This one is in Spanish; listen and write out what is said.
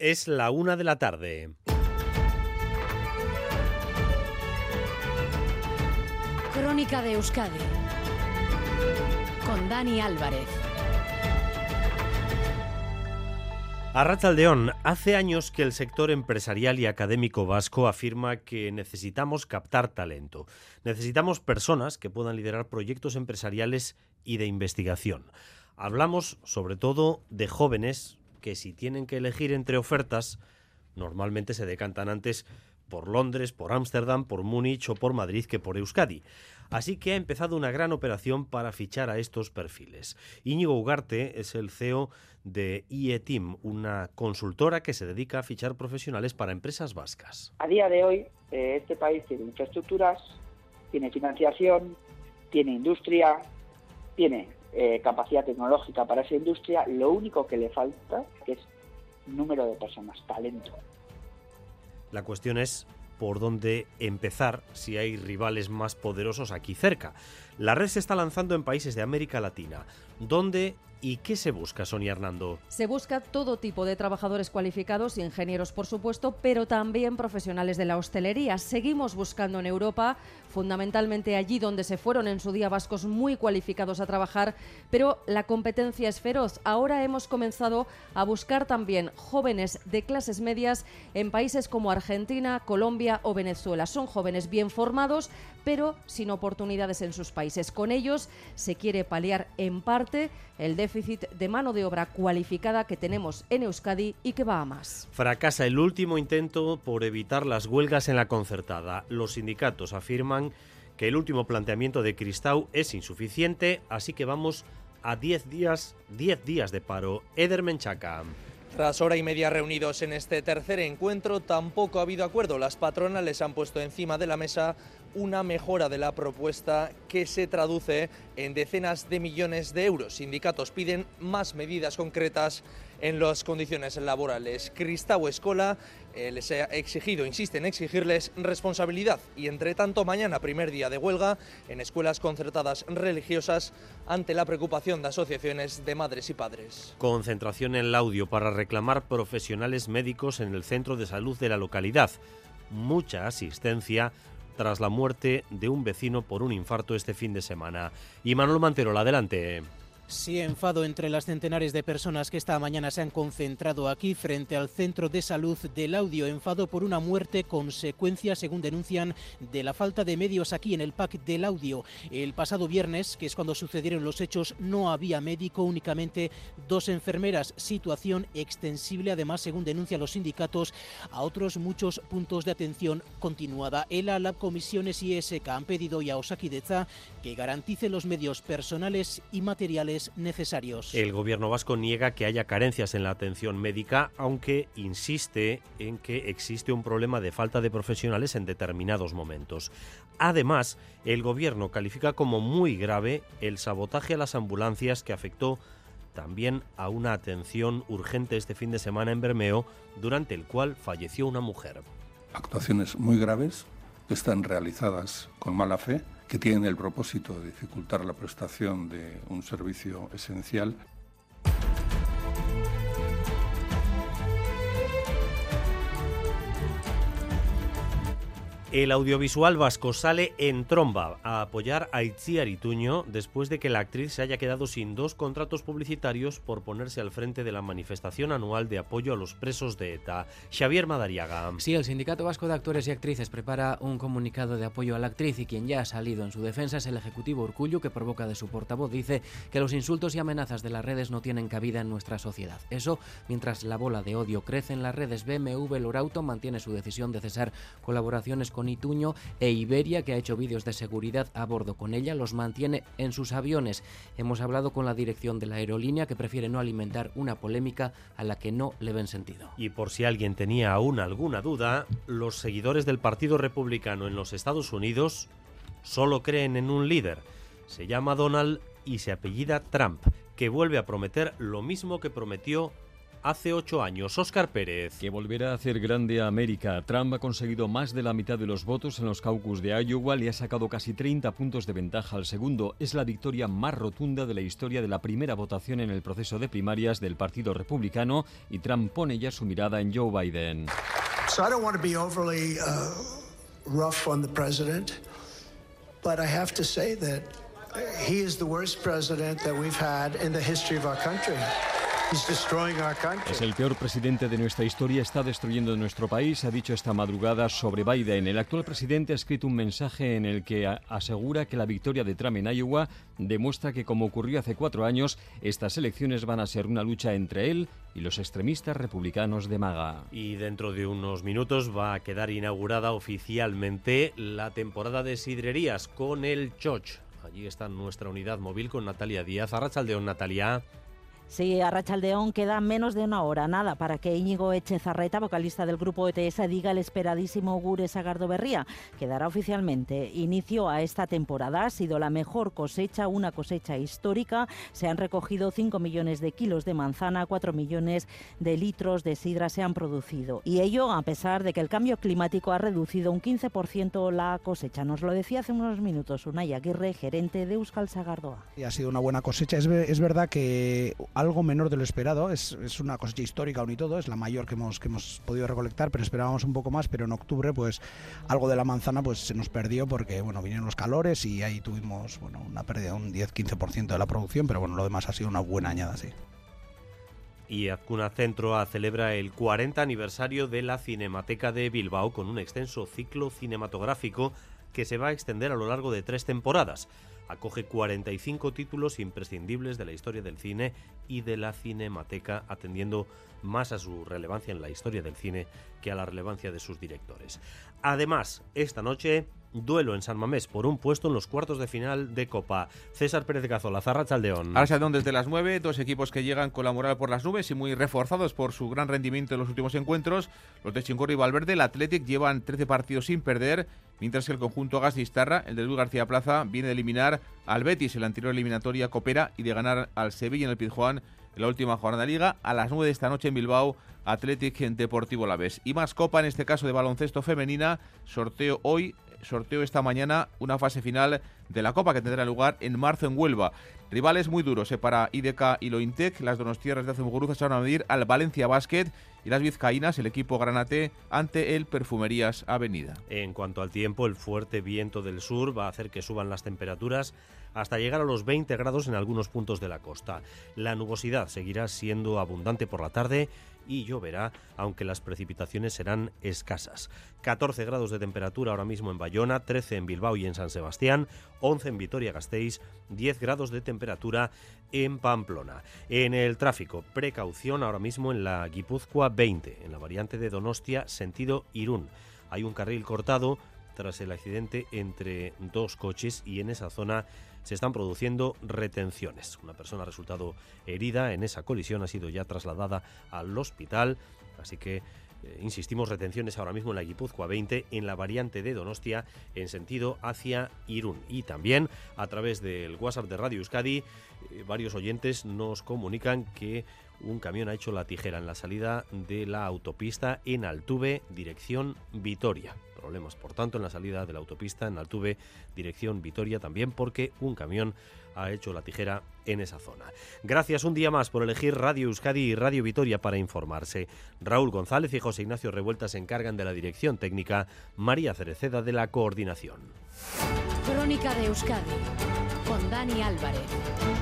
Es la una de la tarde. Crónica de Euskadi con Dani Álvarez. Arrachaldeón, hace años que el sector empresarial y académico vasco afirma que necesitamos captar talento. Necesitamos personas que puedan liderar proyectos empresariales y de investigación. Hablamos sobre todo de jóvenes que si tienen que elegir entre ofertas, normalmente se decantan antes por Londres, por Ámsterdam, por Múnich o por Madrid que por Euskadi. Así que ha empezado una gran operación para fichar a estos perfiles. Íñigo Ugarte es el CEO de IETIM, una consultora que se dedica a fichar profesionales para empresas vascas. A día de hoy, eh, este país tiene infraestructuras, tiene financiación, tiene industria, tiene eh, capacidad tecnológica para esa industria. Lo único que le falta es número de personas, talento. La cuestión es por dónde empezar si hay rivales más poderosos aquí cerca. La red se está lanzando en países de América Latina. ¿Dónde ¿Y qué se busca, Sonia Hernando? Se busca todo tipo de trabajadores cualificados, ingenieros por supuesto, pero también profesionales de la hostelería. Seguimos buscando en Europa, fundamentalmente allí donde se fueron en su día vascos muy cualificados a trabajar, pero la competencia es feroz. Ahora hemos comenzado a buscar también jóvenes de clases medias en países como Argentina, Colombia o Venezuela. Son jóvenes bien formados, pero sin oportunidades en sus países. Con ellos se quiere paliar en parte el déficit de mano de obra cualificada que tenemos en Euskadi y que va a más. Fracasa el último intento por evitar las huelgas en la concertada. Los sindicatos afirman que el último planteamiento de Cristau es insuficiente, así que vamos a 10 días, 10 días de paro. Eder Menchaca. Tras hora y media reunidos en este tercer encuentro, tampoco ha habido acuerdo. Las patronas les han puesto encima de la mesa una mejora de la propuesta que se traduce en decenas de millones de euros. Sindicatos piden más medidas concretas en las condiciones laborales. Cristau Escola eh, les ha exigido, insiste en exigirles responsabilidad y entre tanto mañana, primer día de huelga, en escuelas concertadas religiosas ante la preocupación de asociaciones de madres y padres. Concentración en audio para reclamar profesionales médicos en el centro de salud de la localidad. Mucha asistencia tras la muerte de un vecino por un infarto este fin de semana. Y Manuel Manterola, adelante. Sí, enfado entre las centenares de personas que esta mañana se han concentrado aquí frente al centro de salud del audio. Enfado por una muerte consecuencia, según denuncian, de la falta de medios aquí en el PAC del audio. El pasado viernes, que es cuando sucedieron los hechos, no había médico, únicamente dos enfermeras. Situación extensible, además, según denuncian los sindicatos, a otros muchos puntos de atención continuada. ELA, Lab Comisiones y ESK han pedido ya a Osakideza que garantice los medios personales y materiales necesarios. El gobierno vasco niega que haya carencias en la atención médica, aunque insiste en que existe un problema de falta de profesionales en determinados momentos. Además, el gobierno califica como muy grave el sabotaje a las ambulancias que afectó también a una atención urgente este fin de semana en Bermeo, durante el cual falleció una mujer. Actuaciones muy graves que están realizadas con mala fe que tienen el propósito de dificultar la prestación de un servicio esencial El audiovisual vasco sale en tromba a apoyar a Itziar Ituño después de que la actriz se haya quedado sin dos contratos publicitarios por ponerse al frente de la manifestación anual de apoyo a los presos de ETA. Xavier Madariaga. Sí, el Sindicato Vasco de Actores y Actrices prepara un comunicado de apoyo a la actriz y quien ya ha salido en su defensa es el Ejecutivo Urcullo, que provoca de su portavoz dice que los insultos y amenazas de las redes no tienen cabida en nuestra sociedad. Eso, mientras la bola de odio crece en las redes, BMW Lorauto mantiene su decisión de cesar colaboraciones con Ituño e Iberia, que ha hecho vídeos de seguridad a bordo con ella, los mantiene en sus aviones. Hemos hablado con la dirección de la aerolínea que prefiere no alimentar una polémica a la que no le ven sentido. Y por si alguien tenía aún alguna duda, los seguidores del Partido Republicano en los Estados Unidos solo creen en un líder. Se llama Donald y se apellida Trump, que vuelve a prometer lo mismo que prometió hace ocho años. Óscar Pérez. Que volverá a hacer grande a América. Trump ha conseguido más de la mitad de los votos en los caucus de Iowa, le ha sacado casi 30 puntos de ventaja al segundo. Es la victoria más rotunda de la historia de la primera votación en el proceso de primarias del Partido Republicano y Trump pone ya su mirada en Joe Biden. So I don't want to be overly uh, rough on the president, but I have to say that he is the worst president that we've had in the history of our country. Es el peor presidente de nuestra historia, está destruyendo nuestro país, ha dicho esta madrugada sobre Biden. El actual presidente ha escrito un mensaje en el que asegura que la victoria de Trump en Iowa demuestra que, como ocurrió hace cuatro años, estas elecciones van a ser una lucha entre él y los extremistas republicanos de MAGA. Y dentro de unos minutos va a quedar inaugurada oficialmente la temporada de sidrerías con el Choch. Allí está nuestra unidad móvil con Natalia Díaz. Arrachaldeón, Natalia. Sí, a Rachaldeón queda menos de una hora, nada, para que Íñigo Echezarreta, vocalista del grupo ETS, diga el esperadísimo Gure Sagardo Berría, que dará oficialmente inicio a esta temporada. Ha sido la mejor cosecha, una cosecha histórica. Se han recogido 5 millones de kilos de manzana, 4 millones de litros de sidra se han producido. Y ello a pesar de que el cambio climático ha reducido un 15% la cosecha. Nos lo decía hace unos minutos Unai Aguirre, gerente de Euskal Sagardoa. ha sido una buena cosecha. Es, es verdad que algo menor de lo esperado. Es, es, una cosecha histórica aún y todo, es la mayor que hemos, que hemos podido recolectar, pero esperábamos un poco más. Pero en octubre, pues algo de la manzana pues se nos perdió porque bueno vinieron los calores y ahí tuvimos bueno una pérdida de un 10-15% de la producción, pero bueno, lo demás ha sido una buena añada, sí. Y Azcuna Centro celebra el 40 aniversario de la Cinemateca de Bilbao con un extenso ciclo cinematográfico que se va a extender a lo largo de tres temporadas acoge 45 títulos imprescindibles de la historia del cine y de la cinemateca, atendiendo más a su relevancia en la historia del cine que a la relevancia de sus directores. Además, esta noche duelo en San Mamés por un puesto en los cuartos de final de Copa. César Pérez de Cazola, Zarra Chaldeón. Chaldeón desde las 9, dos equipos que llegan con la moral por las nubes y muy reforzados por su gran rendimiento en los últimos encuentros. Los de Chincorro y Valverde, el Athletic, llevan 13 partidos sin perder, mientras que el conjunto Gastistarra, el de Luis García Plaza, viene de eliminar al Betis en la anterior eliminatoria Copera y de ganar al Sevilla en el Pizjuán en la última jornada de Liga. A las 9 de esta noche en Bilbao, Athletic en Deportivo La Vez. Y más Copa, en este caso de baloncesto femenina, sorteo hoy sorteo esta mañana una fase final de la Copa que tendrá lugar en marzo en Huelva. Rivales muy duros eh, para IDK y Lointec. Las donostiarras de Azumuguruz se van a medir al Valencia Basket y las vizcaínas, el equipo granate, ante el Perfumerías Avenida. En cuanto al tiempo, el fuerte viento del sur va a hacer que suban las temperaturas hasta llegar a los 20 grados en algunos puntos de la costa. La nubosidad seguirá siendo abundante por la tarde y lloverá, aunque las precipitaciones serán escasas. 14 grados de temperatura ahora mismo en Bayona, 13 en Bilbao y en San Sebastián, 11 en Vitoria-Gasteiz, 10 grados de temperatura en Pamplona. En el tráfico, precaución ahora mismo en la Guipúzcoa 20, en la variante de Donostia, sentido Irún. Hay un carril cortado tras el accidente entre dos coches y en esa zona se están produciendo retenciones. Una persona ha resultado herida en esa colisión, ha sido ya trasladada al hospital, así que eh, insistimos, retenciones ahora mismo en la Guipúzcoa 20, en la variante de Donostia, en sentido hacia Irún. Y también a través del WhatsApp de Radio Euskadi, eh, varios oyentes nos comunican que un camión ha hecho la tijera en la salida de la autopista en Altuve, dirección Vitoria. Problemas, por tanto, en la salida de la autopista en Altuve, dirección Vitoria, también porque un camión ha hecho la tijera en esa zona. Gracias un día más por elegir Radio Euskadi y Radio Vitoria para informarse. Raúl González y José Ignacio Revuelta se encargan de la dirección técnica, María Cereceda de la coordinación. Crónica de Euskadi con Dani Álvarez.